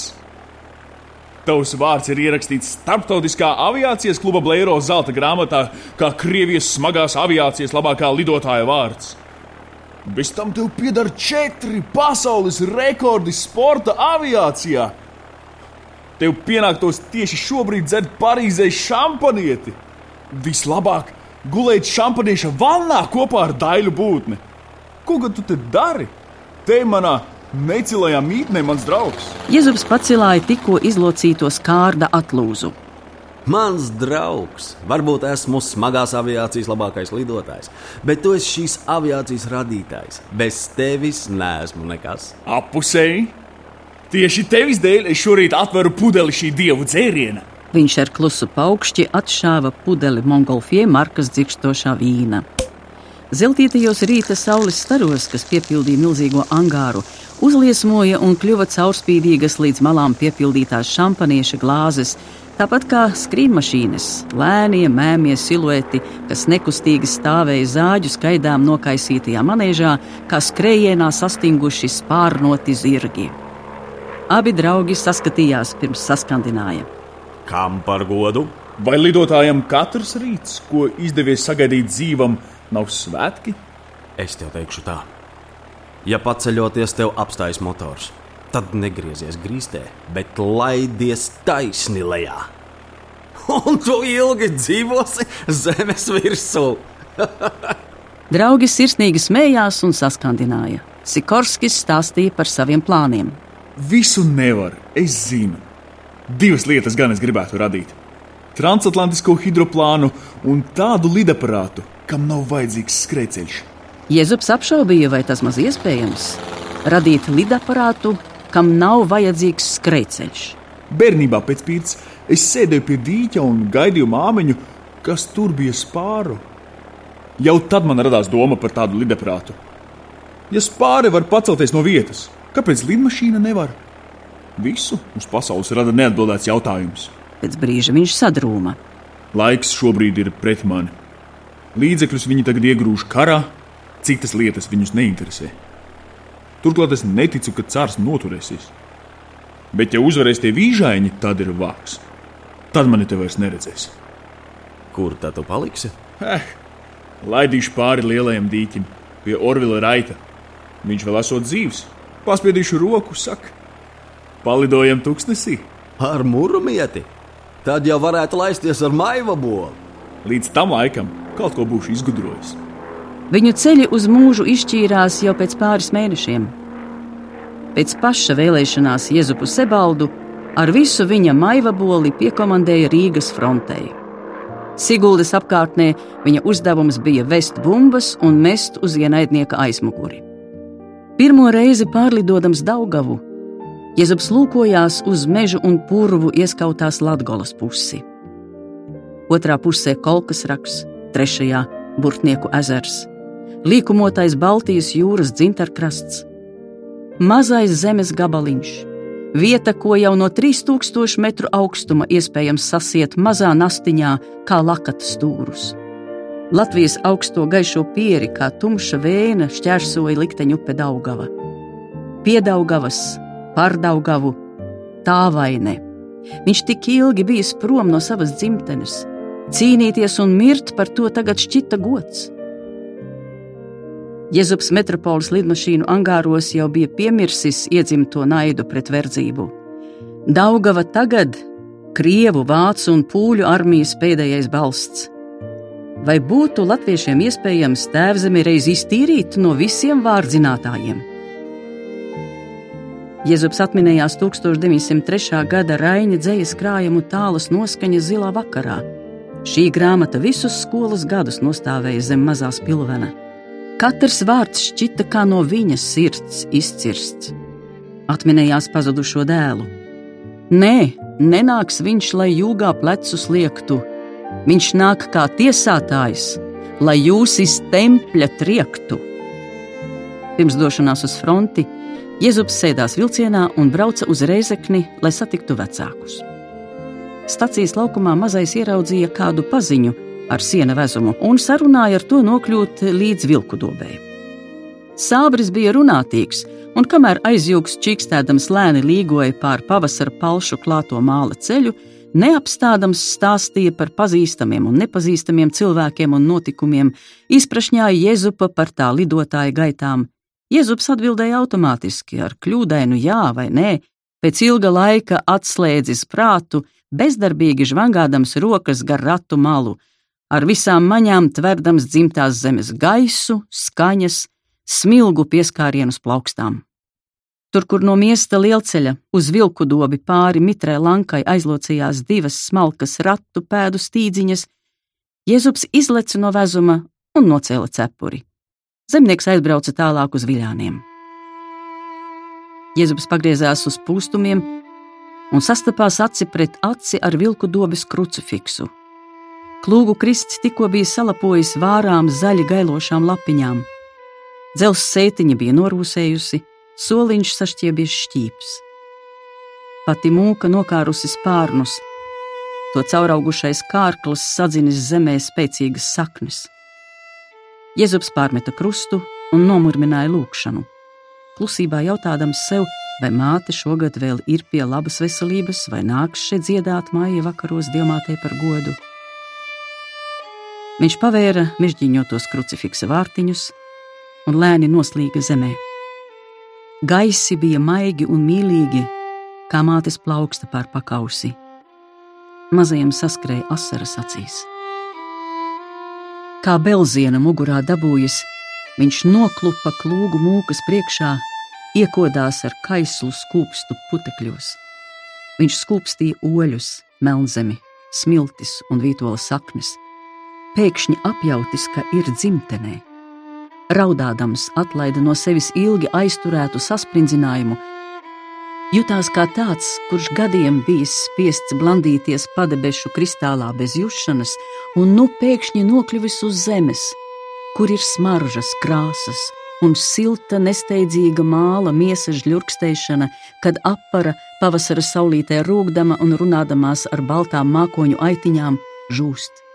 Tavs vārds ir ierakstīts Startautiskā aviācijas kluba Blēro zelta grāmatā, kā Krievijas smagās aviācijas labākā lidotāja vārds. Bez tam tev pieder četri pasaules rekordi sporta aviācijā. Tev pienāktos tieši šobrīd dzert Parīzē šampanieti. Vislabāk gulēt šampanieša vannā kopā ar daļu būtni. Ko gan tu te dari? Te manā necilajā mītnē mans draugs. Jēzus pacēlāja tikko izlocīto skārda atlūzu. Mans draugs, varbūt esmu smagās aviācijas labākais lidotājs, bet tu esi šīs aviācijas radītājs. Bez tevis neesmu nekas. Apusēji! Tieši tevis dēļ es šorīt atveru pudeli šī dievu dzēriena. Viņš ar klusu paukšķi atšāva pudeli Mongolfie markas dzirkstošā vīna. Zeltītajos rīta saules staros, kas piepildīja milzīgo angāru, uzliesmoja un kļuva caurspīdīgas līdz malām piepildītās šampanieša glāzes, tāpat kā skrīnmašīnas, lēnie mēmie silueti, kas nekustīgi stāvēja zāģu skaidām nokaisītajā manēžā, kā skrējienā sastinguši spārnoti zirgi. Abi draugi saskatījās pirms saskandināja. Kam par godu? Vai lidotājam katrs rīts, ko izdevies sagaidīt dzīvam, nav svētki? Es tev teikšu tā. Ja paceļoties tev apstājas motors, tad negriezies grīstē, bet laidies taisni lejā. Un tu ilgi dzīvosi zemes virsū. (laughs) Draugi sirsnīgi smējās un saskandināja. Sikorskis stāstīja par saviem plāniem. Visu nevar, es zinu. Divas lietas gan es gribētu radīt - transatlantisko hidroplānu un tādu lidaparātu, kam nav vajadzīgs skrejceļš. Jēzus apšaubīja, vai tas maz iespējams radīt lidaparātu, kam nav vajadzīgs skrejceļš. Bērnībā pēc pīcis es sēdēju pie dīķa un gaidīju māmiņu, kas tur bija spāru. Jau tad man radās doma par tādu lidaparātu. Ja spāri var pacelties no vietas, kāpēc lidmašīna nevar? Visu uz pasaules rada neatbildēts jautājums. Pēc brīža viņš sadrūma. Laiks šobrīd ir pret mani. Līdzekļus viņi tagad iegrūž karā, citas lietas viņus neinteresē. Turklāt es neticu, ka cārs noturēsies. Bet, ja uzvarēs tie vīžaini, tad ir vārds. Tad mani te vairs neredzēs. Kur tad tu paliksi? Eh, laidīšu pāri lielajam dīķim, pie Orvila raita. Viņš vēl esot dzīves. Paspiedīšu roku, saka, palidojam tuksnesī. Ar mūrumieti. Tad jau varētu laisties ar maiva bolu. Līdz tam laikam kaut ko būšu izgudrojis. Viņu ceļi uz mūžu izšķīrās jau pēc pāris mēnešiem. Pēc paša vēlēšanās Jēzupu Sebaldu ar visu viņa maivaboli piekomandēja Rīgas frontei. Siguldas apkārtnē viņa uzdevums bija vest bumbas un mest uz ienaidnieka aizmuguri. Pirmo reizi pārlidodams Daugavu, Jēzus lūkojās uz mežu un purvu ieskautās Latgolas pusi. Otrā pusē kolkas raks, trešajā burtnieku ezers, līkumotais Baltijas jūras dzintarkrasts, mazais zemes gabaliņš, vieta, ko jau no 3000 metru augstuma iespējams sasiet mazā nastiņā kā lakata stūrus. Latvijas augsto gaišo pieri, kā tumša vēna, šķērsoja likteņu upe Daugava. Piedaugavas, pārdaugavu, tā vai ne. Viņš tik ilgi bijis prom no savas dzimtenes, Cīnīties un mirt par to tagad šķita gods. Jēzus metropoles lidmašīnu angāros jau bija piemirsis iedzimto naidu pret verdzību. Daugava tagad Krievu, Vācu un Pūļu armijas pēdējais balsts. Vai būtu latviešiem iespējams tēvzemi reiz iztīrīt no visiem vārdzinātājiem? Jēzus atminējās 1903. gada Raina dzējas krājumu tālas noskaņa zilā vakarā. Šī grāmata visus skolas gadus nostāvēja zem mazās pilvena. Katrs vārds šķita kā no viņas sirds izcirsts. Atminējās pazudušo dēlu. Nē, nenāks viņš, lai jūgā plecus liektu. Viņš nāk kā tiesātājs, lai jūs iz tempļa triektu. Pirms došanās uz fronti Jēzus sēdās vilcienā un brauca uz Reizekni, lai satiktu vecākus. Stacijas laukumā mazais ieraudzīja kādu paziņu ar siena vezumu un sarunāja ar to nokļūt līdz vilku dobē. Sābris bija runātīgs, un kamēr aizjūgs čīkstēdams lēni līgoja pār pavasara palšu klāto māla ceļu, neapstādams stāstīja par pazīstamiem un nepazīstamiem cilvēkiem un notikumiem, izprašņāja Jēzupa par tā lidotāja gaitām, Jēzus atbildēja automātiski ar kļūdainu jā vai nē, pēc ilga laika atslēdzis prātu, bezdarbīgi žvangādams rokas gar ratu malu, ar visām maņām tverdams dzimtās zemes gaisu, skaņas, smilgu pieskārienus plaukstām. Tur, kur no miesta lielceļa uz vilku dobi pāri mitrai lankai aizlocījās divas smalkas ratu pēdu stīdziņas, Jēzus izleca no vezuma un nocēla cepuri. Zemnieks aizbrauca tālāk uz viļāniem. Jēzus pagriezās uz pūstumiem un sastapās aci pret aci ar vilku dobes krucifiksu. Klūgu kristis tikko bija salapojis vārām zaļi gailošām lapiņām. Dzels sētiņa bija norūsējusi, soliņš sašķiebies šķīps. Pati mūka nokārusi spārnus, to cauraugušais kārklis sadzinis zemē spēcīgas saknes. Jēzus pārmeta krustu un nomurmināja lūgšanu. Klusībā jautādams sev, vai māte šogad vēl ir pie labas veselības, vai nāks šeit dziedāt māja vakaros diamātei par godu. Viņš pavēra mežģīņotos krucifiksa vārtiņus un lēni noslīga zemē. Gaisi bija maigi un mīlīgi, kā mātes plauksta pār pakausi. Mazajam saskrēja asaras acīs kā belziena mugurā dabūjas, viņš noklupa klūgu mūkas priekšā, iekodās ar kaislu skūpstu putekļos. Viņš skūpstīja oļus, melnzemi, smiltis un vītola saknes. Pēkšņi apjautis, ka ir dzimtenē. Raudādams atlaida no sevis ilgi aizturētu sasprindzinājumu, Jutās kā tāds, kurš gadiem bijis spiests blandīties padebešu kristālā bez jušanas, un nu pēkšņi nokļuvis uz zemes, kur ir smaržas, krāsas un silta, nesteidzīga māla miesas žļurkstēšana, kad apara pavasara saulītē rūkdama un runādamās ar baltām mākoņu aitiņām žūst.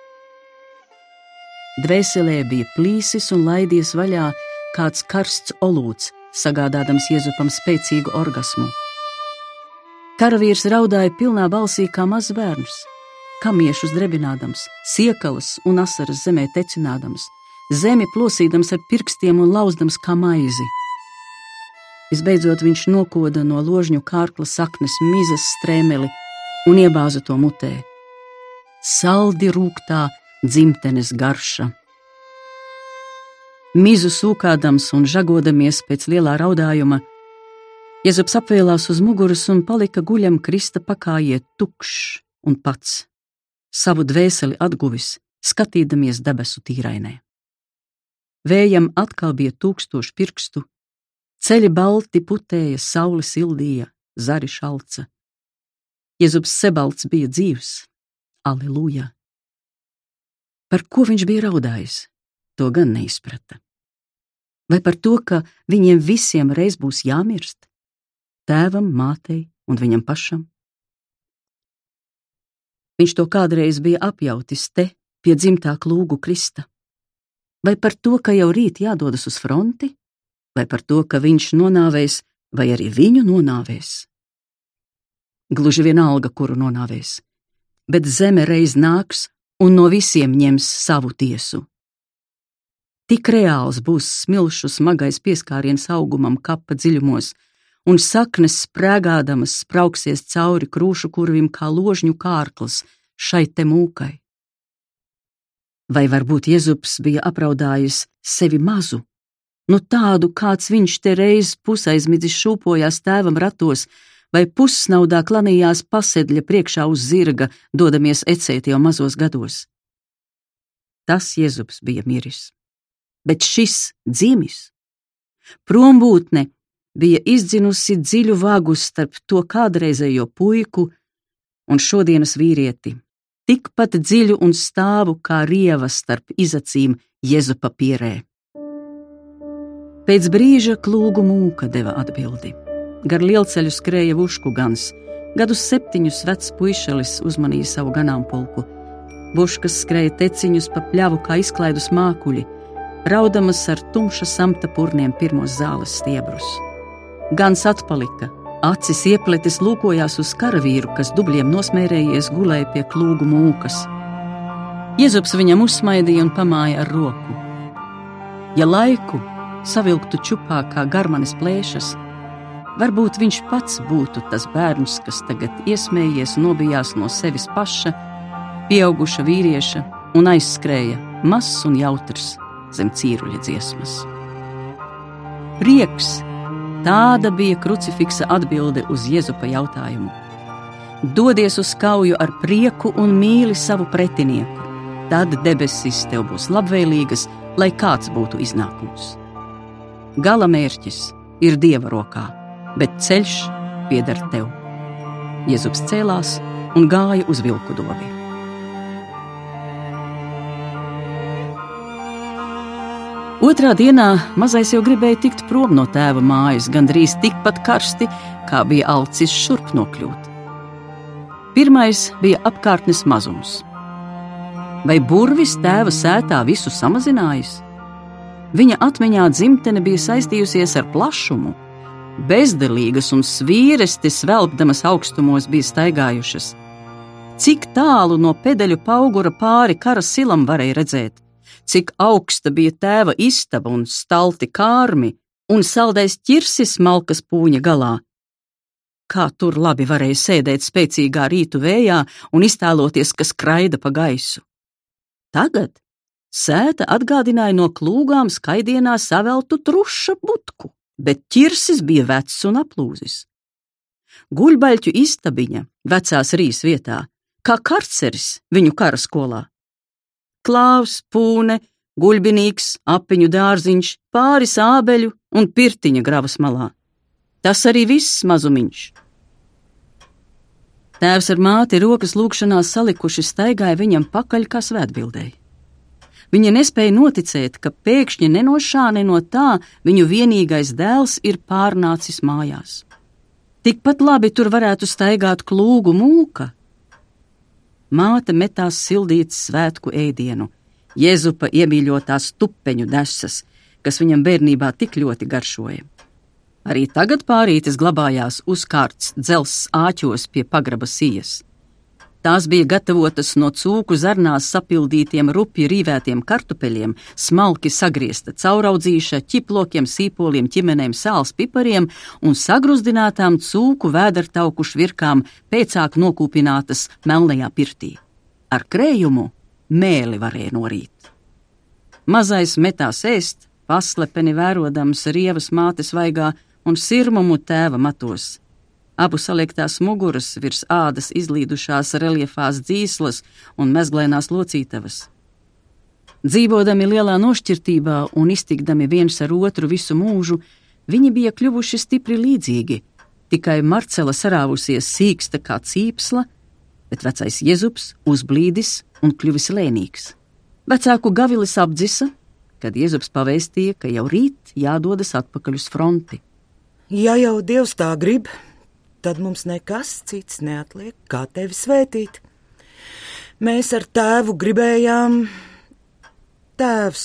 Dvēselē bija plīsis un laidies vaļā kāds karsts olūts, sagādādams Jēzupam spēcīgu orgasmu. Karavīrs raudāja pilnā balsī kā mazs bērns, kamiešus drebinādams, siekalas un asaras zemē tecinādams, zemi plosīdams ar pirkstiem un lauzdams kā maizi. Visbeidzot viņš nokoda no ložņu kārkla saknes mizas strēmeli un iebāza to mutē. Saldi rūktā dzimtenes garša. Mizu sūkādams un žagodamies pēc lielā raudājuma, Jēzus apvēlās uz muguras un palika guļam krista pakājiet tukšs un pats, savu dvēseli atguvis, skatīdamies debesu tīrainē. Vējam atkal bija tūkstoši pirkstu, ceļi balti putēja, saule sildīja, zari šalca. Jēzus sebalts bija dzīvs, aleluja! Par ko viņš bija raudājis, to gan neizprata. Vai par to, ka viņiem visiem reiz būs jāmirst? tēvam, mātei un viņam pašam. Viņš to kādreiz bija apjautis te, pie dzimtā klūgu krista. Vai par to, ka jau rīt jādodas uz fronti, vai par to, ka viņš nonāvēs, vai arī viņu nonāvēs? Gluži vienalga, kuru nonāvēs, bet zeme reiz nāks un no visiem ņems savu tiesu. Tik reāls būs smilšu smagais pieskāriens augumam kapa dziļumos, un saknes sprēgādamas sprauksies cauri krūšu kurvim kā ložņu kārkls šai te mūkai. Vai varbūt Jēzus bija apraudājis sevi mazu, nu tādu, kāds viņš te reiz pusaizmidzis šūpojās tēvam ratos, vai pussnaudā klanījās pasedļa priekšā uz zirga, dodamies ecēt jau mazos gados. Tas Jēzus bija miris, bet šis dzimis, prombūtne, bija izdzinusi dziļu vagu starp to kādreizējo puiku un šodienas vīrieti, tikpat dziļu un stāvu kā rieva starp izacīm Jēzupa pierē. Pēc brīža klūgu mūka deva atbildi. Gar lielceļu skrēja vušku gans. Gadus septiņus vecs puišelis uzmanīja savu ganāmpulku. Vuškas skrēja teciņus pa pļavu kā izklaidus mākuļi, raudamas ar tumša samta purniem pirmos zāles stiebrus. Gans atpalika, acis iepletis lūkojās uz karavīru, kas dubļiem nosmērējies gulēja pie klūgu mūkas. Jēzus viņam uzsmaidīja un pamāja ar roku. Ja laiku savilktu čupā kā garmanis plēšas. Varbūt viņš pats būtu tas bērns, kas tagad iesmējies, nobijās no sevis paša, pieauguša vīrieša un aizskrēja mazs un jautrs zem cīruļa dziesmas. Prieks tāda bija krucifiksa atbilde uz Jēzupa jautājumu. Dodies uz kauju ar prieku un mīli savu pretinieku, tad debesis tev būs labvēlīgas, lai kāds būtu iznākums. Gala mērķis ir dieva rokā, bet ceļš pieder tev. Jēzus cēlās un gāja uz vilku dobi. Otrā dienā mazais jau gribēja tikt prom no tēva mājas, gandrīz tikpat karsti, kā bija alcis šurp nokļūt. Pirmais bija apkārtnes mazums. Vai burvis tēva sētā visu samazinājis? Viņa atmiņā dzimtene bija saistījusies ar plašumu. Bezdelīgas un svīrestis velpdamas augstumos bija staigājušas. Cik tālu no pedeļu augura pāri kara silam varēja redzēt, cik augsta bija tēva istaba un stalti kārmi un saldais ķirsis malkas pūņa galā. Kā tur labi varēja sēdēt spēcīgā rītu vējā un iztēloties, kas skraida pa gaisu. Tagad Sēta atgādināja no klūgām skaidienā saveltu truša butku, bet ķirsis bija vecs un aplūzis. Guļbaļķu istabiņa vecās rīs vietā, kā karceris viņu karaskolā. Klāvs, pūne, guļbinīgs, apiņu dārziņš, pāris ābeļu un pirtiņa gravas malā. Tas arī viss mazumiņš. Tēvs ar māti rokas lūkšanās salikuši staigāja viņam pakaļ kā svētbildēji. Viņa nespēja noticēt, ka pēkšņi ne no tā viņu vienīgais dēls ir pārnācis mājās. Tikpat labi tur varētu staigāt klūgu mūka. Māte metās sildīt svētku ēdienu, Jēzupa iemīļotās tupeņu desas, kas viņam bērnībā tik ļoti garšoja. Arī tagad pārītis glabājās uzkārts dzelzs āķos pie pagraba sijas. Tās bija gatavotas no cūku zarnās sapildītiem rupji rīvētiem kartupeļiem, smalki sagriezta cauraudzīša, ķiplokiem, sīpoliem, ķimenēm, sāls pipariem un sagruzdinātām cūku vēdertauku švirkām pēcāk nokūpinātas melnajā pirtī. Ar krējumu mēli varēja norīt. Mazais metās ēst, paslepeni vērodams rievas mātes vaigā un sirmumu tēva matos Abu saliektās muguras virs ādas izlīdušās reliefās dzīslas un mezglēnās locītavas. Dzīvodami lielā nošķirtībā un iztikdami viens ar otru visu mūžu, viņi bija kļuvuši stipri līdzīgi, tikai Marcela sarāvusies sīksta kā cīpsla, bet vecais Jēzus uzblīdis un kļuvis lēnīgs. Vecāku gavilis apdzisa, kad Jēzus pavēstīja, ka jau rīt jādodas atpakaļ uz fronti. Ja jau Dievs tā grib, tad mums nekas cits neatliek, kā tevi svētīt. Mēs ar tēvu gribējām, tēvs,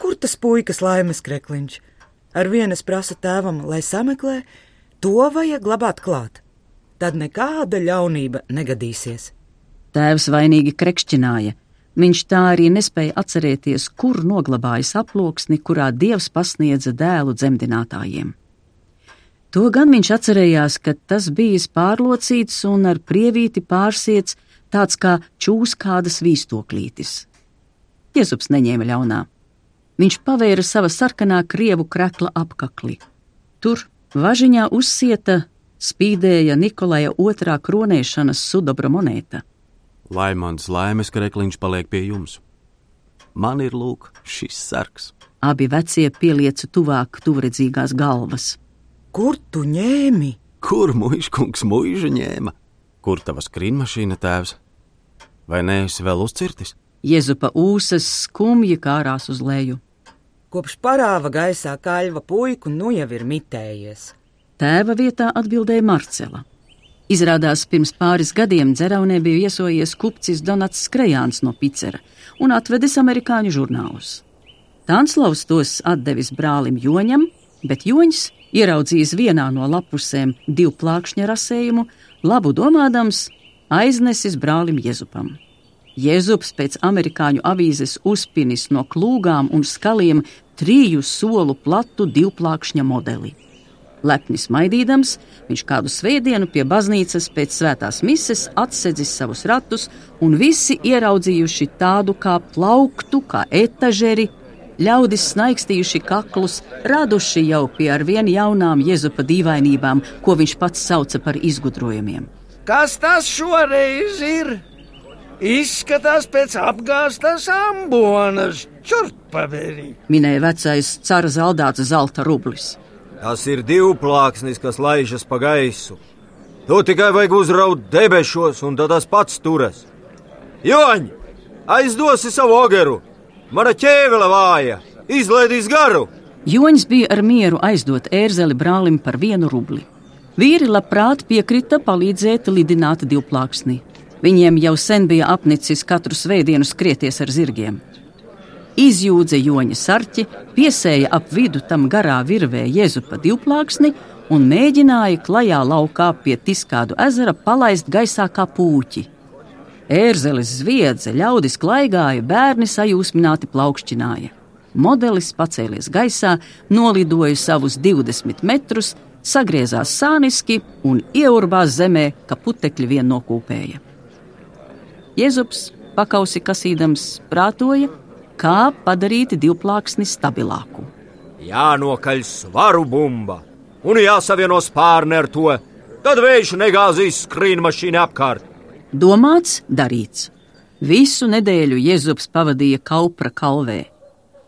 kur tas puikas laimes krekliņš? Ar vienas prasa tēvam, lai sameklē, to vajag glabāt klāt. Tad nekāda ļaunība negadīsies. Tēvs vainīgi krekšķināja. Viņš tā arī nespēja atcerēties, kur noglabājis aploksni, kurā dievs pasniedza dēlu dzemdinātājiem. To gan viņš atcerējās, ka tas bijis pārlocīts un ar prievīti pārsiets tāds kā čūskādas vīstoklītis. Jēzus neņēma ļaunā. Viņš pavēra sava sarkanā krievu krekla apakli. Tur važiņā uzsieta spīdēja Nikolaja otrā kronēšanas sudobra monēta. Lai mans laimes krekliņš paliek pie jums. Man ir lūk šis sarks. Abi vecie pielieca tuvāk tuvredzīgās galvas. Kur tu ņēmi? Kur muīškungs mūža ņēma? Kur tava skrīnmašīna tēvs? Vai neesi vēl uzcirtis? Jēzupa ūsas skumji kārās uz leju. Kopš parāva gaisā kaļva puiku nu jau ir mitējies. Tēva vietā atbildēja Marcela. Izrādās, pirms pāris gadiem dzeraunē bija viesojies kupcis Donats Skrejāns no Picera un atvedis amerikāņu žurnālus. Tanslavs tos atdevis brālim Joņam, bet Joņs, ieraudzījis vienā no lapusēm divu plākšņa rasējumu, labu domādams, aiznesis brālim Jēzupam. Jēzus pēc amerikāņu avīzes uzpinis no klūgām un skaliem triju solu platu divplākšņa modeli. Lepni smaidīdams, viņš kādu svētdienu pie baznīcas pēc svētās mises atsedzis savus ratus, un visi ieraudzījuši tādu kā plauktu, kā etažeri, ļaudis snaikstījuši kaklus, raduši jau pie ar vien jaunām Jēzupa dīvainībām, ko viņš pats sauca par izgudrojumiem. Kas tas šoreiz ir? Izskatās pēc apgāztas ambonas, čurpaveri. Minēja vecais cara zaldāts zelta rublis. Tas ir divplāksnis, kas laižas pa gaisu. To tikai vajag uzraut debešos, un tad tas pats turas. Joņ, aizdosi savu ogeru! Mana ķēvele vāja, izlaidīs garu! Joņš bija ar mieru aizdot ērzeli brālim par vienu rubli. Vīri labprāt piekrita palīdzēt lidināt divplāksni. Viņiem jau sen bija apnicis katru svētdienu skrieties ar zirgiem izjūdza joņa sarķi, piesēja ap vidu tam garā virvē jēzupa divplāksni un mēģināja klajā laukā pie Tiskādu ezera palaist gaisā kā pūķi. Ērzeles zviedza, ļaudis klaigāja, bērni sajūsmināti plaukšķināja. Modelis pacēlies gaisā, nolidoja savus 20 metrus, sagriezās sāniski un ieurbās zemē, ka putekļi vien nokūpēja. Jēzus, pakausi kasīdams, prātoja, kā padarīt divplāksni stabilāku. Jānokaļ svaru bumba un jāsavieno spārni ar to, tad vējš negāzīs skrīnmašīnu apkārt. Domāts, darīts. Visu nedēļu Jēzus pavadīja Kaupra kalvē.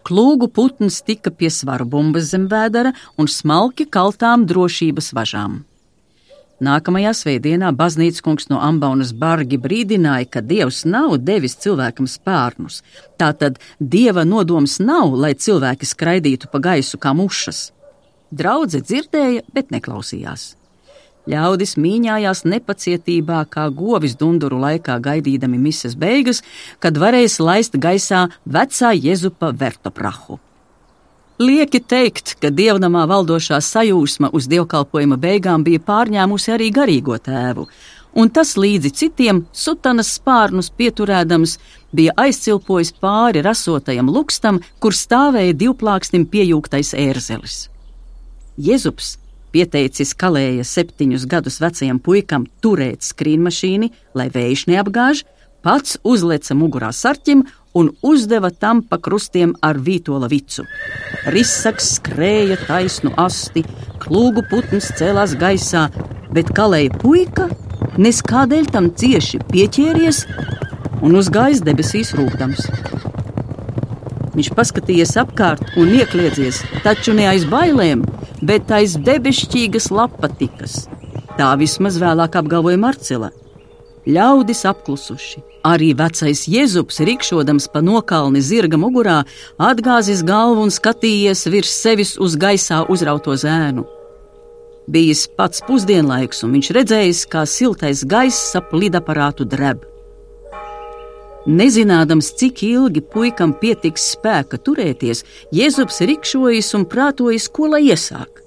Klūgu putns tika pie svaru bumbas zem vēdera un smalki kaltām drošības važām. Nākamajā svētdienā baznīcas kungs no Ambaunas bargi brīdināja, ka Dievs nav devis cilvēkam spārnus. Tātad Dieva nodoms nav, lai cilvēki skraidītu pa gaisu kā mušas. Draudze dzirdēja, bet neklausījās. Ļaudis mīņājās nepacietībā, kā govis dunduru laikā gaidīdami mises beigas, kad varēs laist gaisā vecā Jezupa vertoprahu. Lieki teikt, ka dievnamā valdošā sajūsma uz dievkalpojuma beigām bija pārņēmusi arī garīgo tēvu, un tas līdzi citiem sutanas spārnus pieturēdams bija aizcilpojis pāri rasotajam lukstam, kur stāvēja divplāksnim piejūgtais ērzelis. Jēzus pieteicis kalēja septiņus gadus vecajam puikam turēt skrīnmašīnu, lai vējš neapgāž, pats uzleca mugurā sarķim un uzdeva tam pa krustiem ar vītola vicu. Risaks skrēja taisnu asti, klūgu putns cēlās gaisā, bet kalēja puika nes kādēļ tam cieši pieķēries un uzgājis debesīs rūkdams. Viņš paskatījās apkārt un iekļiedzies, taču ne aiz bailēm, bet aiz debesšķīgas lapatikas. Tā vismaz vēlāk apgalvoja Marcela. Ļaudis apklusuši. Arī vecais Jēzus, rikšodams pa nokalni zirga mugurā, atgāzis galvu un skatījies virs sevis uz gaisā uzrauto zēnu. Bijis pats pusdienlaiks, un viņš redzējis, kā siltais gaiss ap lidaparātu dreb. Nezinādams, cik ilgi puikam pietiks spēka turēties, Jēzus rikšojas un prātojas, ko lai iesāk.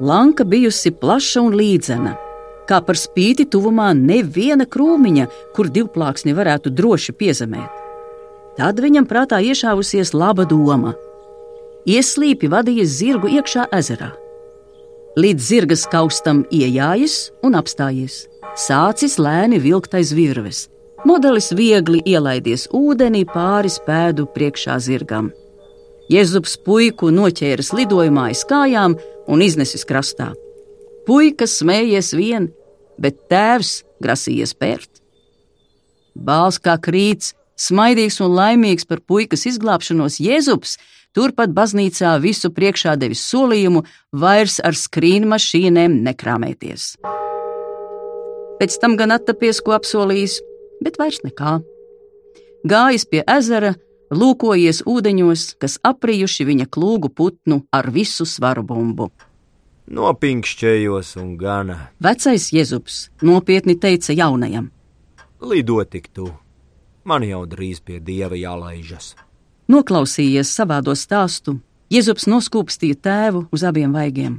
Lanka bijusi plaša un līdzena. kā par spīti tuvumā neviena krūmiņa, kur divplāksni varētu droši piezemēt. Tad viņam prātā iešāvusies laba doma. Ieslīpi vadījies zirgu iekšā ezerā. Līdz zirgas kaustam iejājas un apstājies, sācis lēni vilkt aiz virves. Modelis viegli ielaidies ūdenī pāris pēdu priekšā zirgam. Jēzus puiku noķēris lidojumā aiz kājām un iznesis krastā. Puikas smējies vien, bet tēvs grasījies pērt. Bāls kā krīts, smaidīgs un laimīgs par puikas izglābšanos, Jēzus turpat baznīcā visu priekšā devis solījumu vairs ar skrīnu mašīnēm nekrāmēties. Pēc tam gan attapies, ko apsolījis, bet vairs nekā. Gājis pie ezera, lūkojies ūdeņos, kas aprijuši viņa klūgu putnu ar visu svaru bumbu. Nopinkšķējos un gana. Vecais Jēzus nopietni teica jaunajam: Lido tik tu, man jau drīz pie dieva jālaižas. Noklausījies savādo stāstu, Jēzus noskūpstīja tēvu uz abiem vaigiem.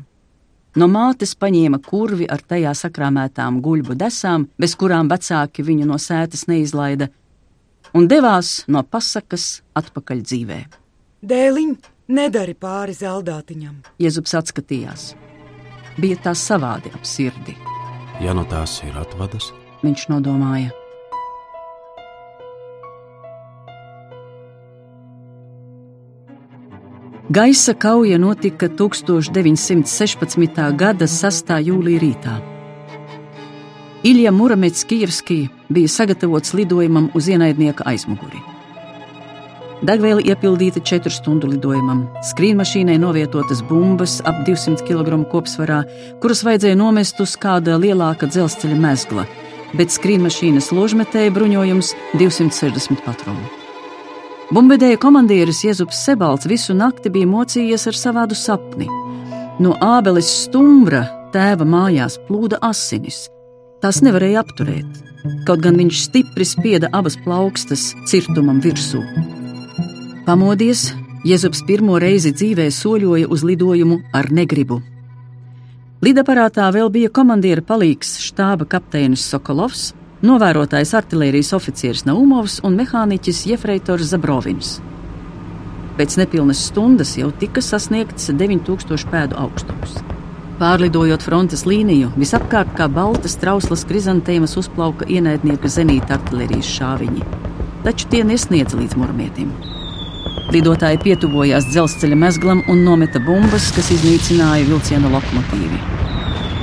No mātes paņēma kurvi ar tajā sakrāmētām guļbu desām, bez kurām vecāki viņu no sētas neizlaida, un devās no pasakas atpakaļ dzīvē. Dēliņ, nedari pāri zeldātiņam. Jēzus atskatījās. Bija tā savādi ap sirdi. Ja no tās ir atvadas, Viņš nodomāja. Gaisa kauja notika 1916. gada 6. jūlijā rītā. Ilja Muramets Kijevskij bija sagatavots lidojumam uz ienaidnieka aizmuguri. Degviela iepildīta četru stundu lidojumam, skrīnmašīnai novietotas bumbas ap 200 kg kopsvarā, kuras vajadzēja nomest uz kāda lielāka dzelzceļa mezgla, bet skrīnmašīnas ložmetēja bruņojums 260 patronu. Bumbvedēja komandieris Jēzus Sebalts visu nakti bija mocījies ar savādu sapni. No ābeles stumbra tēva mājās plūda asinis. Tās nevarēja apturēt, kaut gan viņš stipri spieda abas plaukstas cirtumam virsū. Pamodies, Jēzus pirmo reizi dzīvē soļoja uz lidojumu ar negribu. Lidaparātā vēl bija komandiera palīgs štāba kapteinis Sokolovs, novērotājs artērijas oficieris Naumovs un mehāniķis Jefreitors Zabrovins. Pēc nepilnas stundas jau tika sasniegts 9000 pēdu augstums. Pārlidojot frontes līniju, visapkārt kā baltas trauslas krizantēmas uzplauka ienaidnieka zenīta artērijas šāviņi, taču tie nesniedza līdz murmietim. Lidotāji pietuvojās dzelzceļa mezglam un nometa bumbas, kas iznīcināja vilciena lokomotīvi.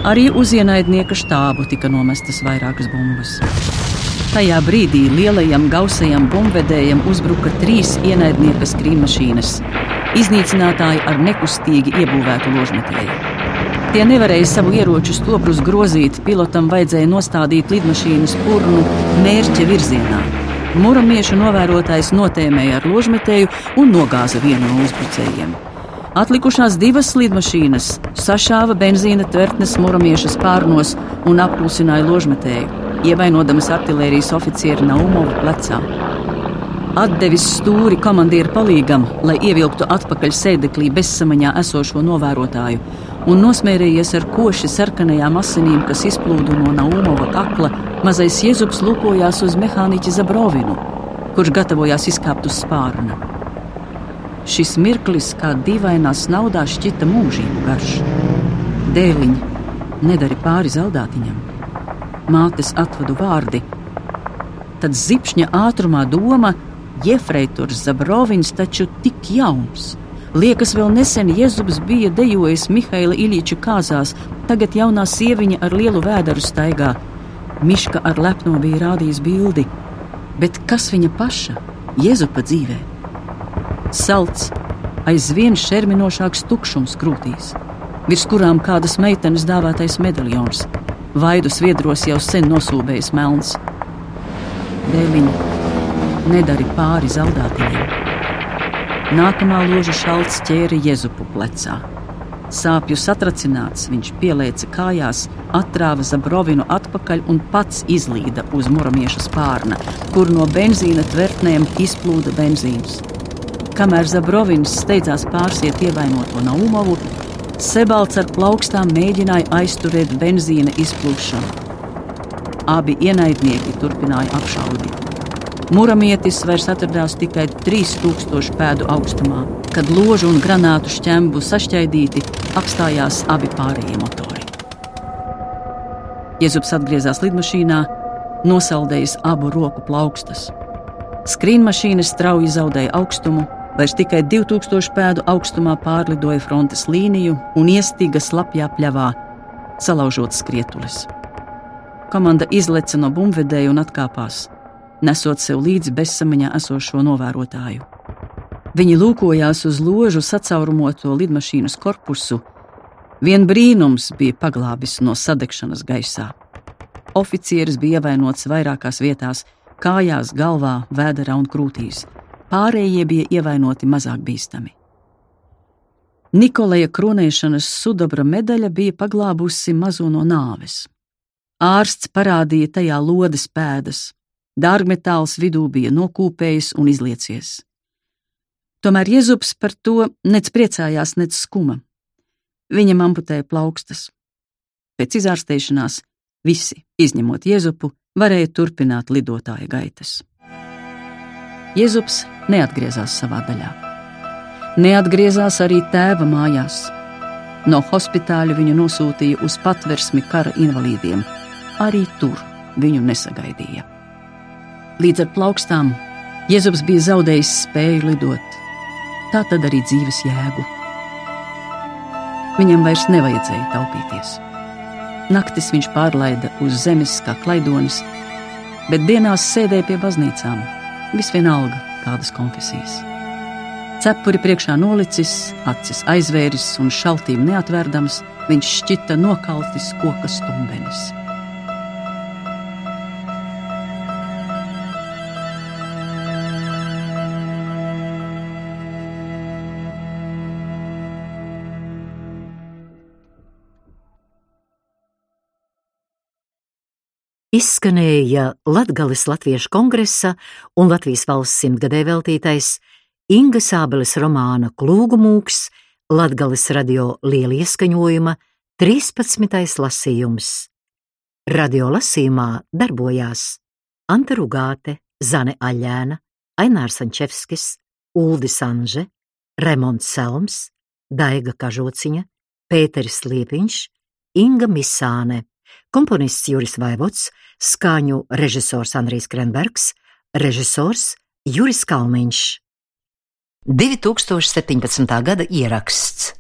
Arī uz ienaidnieka štābu tika nomestas vairākas bumbas. Tajā brīdī lielajam gausajam bumbvedējam uzbruka trīs ienaidnieka skrīnmašīnas, iznīcinātāji ar nekustīgi iebūvētu ložmetēju. Tie nevarēja savu ieroču stoprus grozīt, pilotam vajadzēja nostādīt lidmašīnas purnu mērķa virzienā. Muramiešu novērotājs notēmēja ar ložmetēju un nogāza vienu no uzbrucējiem. Atlikušās divas lidmašīnas sašāva benzīna tvertnes muramieša spārnos un apklusināja ložmetēju, ievainodamas artērijas oficieri Naumovu plecā. Atdevis stūri komandieru palīgam, lai ievilktu atpakaļ sēdeklī bezsamaņā esošo novērotāju, un nosmērējies ar koši sarkanajām asinīm, kas izplūda no Naumova kakla, mazais Jēzus lūkojās uz mehāniķa Zabrovinu, kurš gatavojās izkāpt uz spārna. Šis mirklis, kā dīvainā naudā, šķita mūžību garš. Dēliņ, nedari pāri zeldātiņam, mātes atvadu vārdi. Tad zipšņa ātrumā doma, Jefreitors Zabrovins taču tik jauns. Liekas, vēl nesen Jēzus bija dejojis Mihaila Iļiča kāzās, tagad jaunā sieviņa ar lielu vēderu staigā. Miška ar lepno bija rādījis bildi, bet kas viņa paša, Jēzupa dzīvē? Salts, aizvien šerminošāks tukšums krūtīs, virs kurām kādas meitenes dāvātais medaļons, vaidu sviedros jau sen nosūbējis melns. Dēliņa, nedari pāri zaudātajiem. Nākamā loža šalts ķēra Jēzupu plecā. Sāpju satracināts, viņš pielēca kājās, atrāva Zabrovinu atpakaļ un pats izlīda uz muramieša spārna, kur no benzīna tvertnēm izplūda benzīns. Kamēr Zabrovins steidzās pārsiet ievainoto Naumovu, Sebalts ar plaukstām mēģināja aizturēt benzīna izplūšanu. Abi ienaidnieki turpināja apšaudīt. Muramietis vairs atradās tikai 3000 pēdu augstumā. Kad ložu un granātu šķembu sašķaidīti, apstājās abi pārējie motori. Jēzus atgriezās lidmašīnā, nosaldējis abu roku plaukstas. Skrīnmašīna strauji zaudēja augstumu, vairs tikai 2000 pēdu augstumā pārlidoja frontes līniju un iestiga slapjā pļavā, salaužot skrietulis. Komanda izleca no bumvedēja un atkāpās nesot sev līdzi bezsamaņā esošo novērotāju. Viņi lūkojās uz ložu sacaurumoto lidmašīnas korpusu. Vien brīnums bija paglābis no sadegšanas gaisā. Oficieris bija ievainots vairākās vietās - kājās, galvā, vēderā un krūtīs. Pārējie bija ievainoti mazāk bīstami. Nikolaja kronēšanas sudabra medaļa bija paglābusi mazo no nāves. Ārsts parādīja tajā lodes pēdas, Dārgmetāls vidū bija nokūpējis un izliecies. Tomēr Jēzus par to nec priecājās, nec skuma. Viņam amputēja plaukstas. Pēc izārstēšanās visi, izņemot Jēzupu, varēja turpināt lidotāja gaitas. Jēzus neatgriezās savā daļā. Neatgriezās arī tēva mājās. No hospitāļa viņu nosūtīja uz patversmi kara invalīdiem. Arī tur viņu nesagaidīja. Līdz ar plaukstām Jēzus bija zaudējis spēju lidot, tā tad arī dzīves jēgu. Viņam vairs nevajadzēja taupīties. Naktis viņš pārlaida uz zemes kā klaidonis, bet dienās sēdēja pie baznīcām, visvienalga kādas konfesijas. Cepuri priekšā nolicis, acis aizvēris un šaltīm neatverdams, viņš šķita nokaltis koka stumbenis. Izskanēja Latgales Latviešu kongresa un Latvijas valsts simtgadē veltītais Inga Sābeles romāna Klūgumūks Latgales radio liela ieskaņojuma 13. lasījums. Radio lasījumā darbojās Anta Rugāte, Zane Aļēna, Ainārs Ančevskis, Uldis Anže, Remonds Selms, Daiga Kažociņa, Pēteris Liepiņš, Inga Misāne komponists Juris Vaivots, skaņu režisors Andrijs Krenbergs, režisors Juris Kalniņš. 2017. gada ieraksts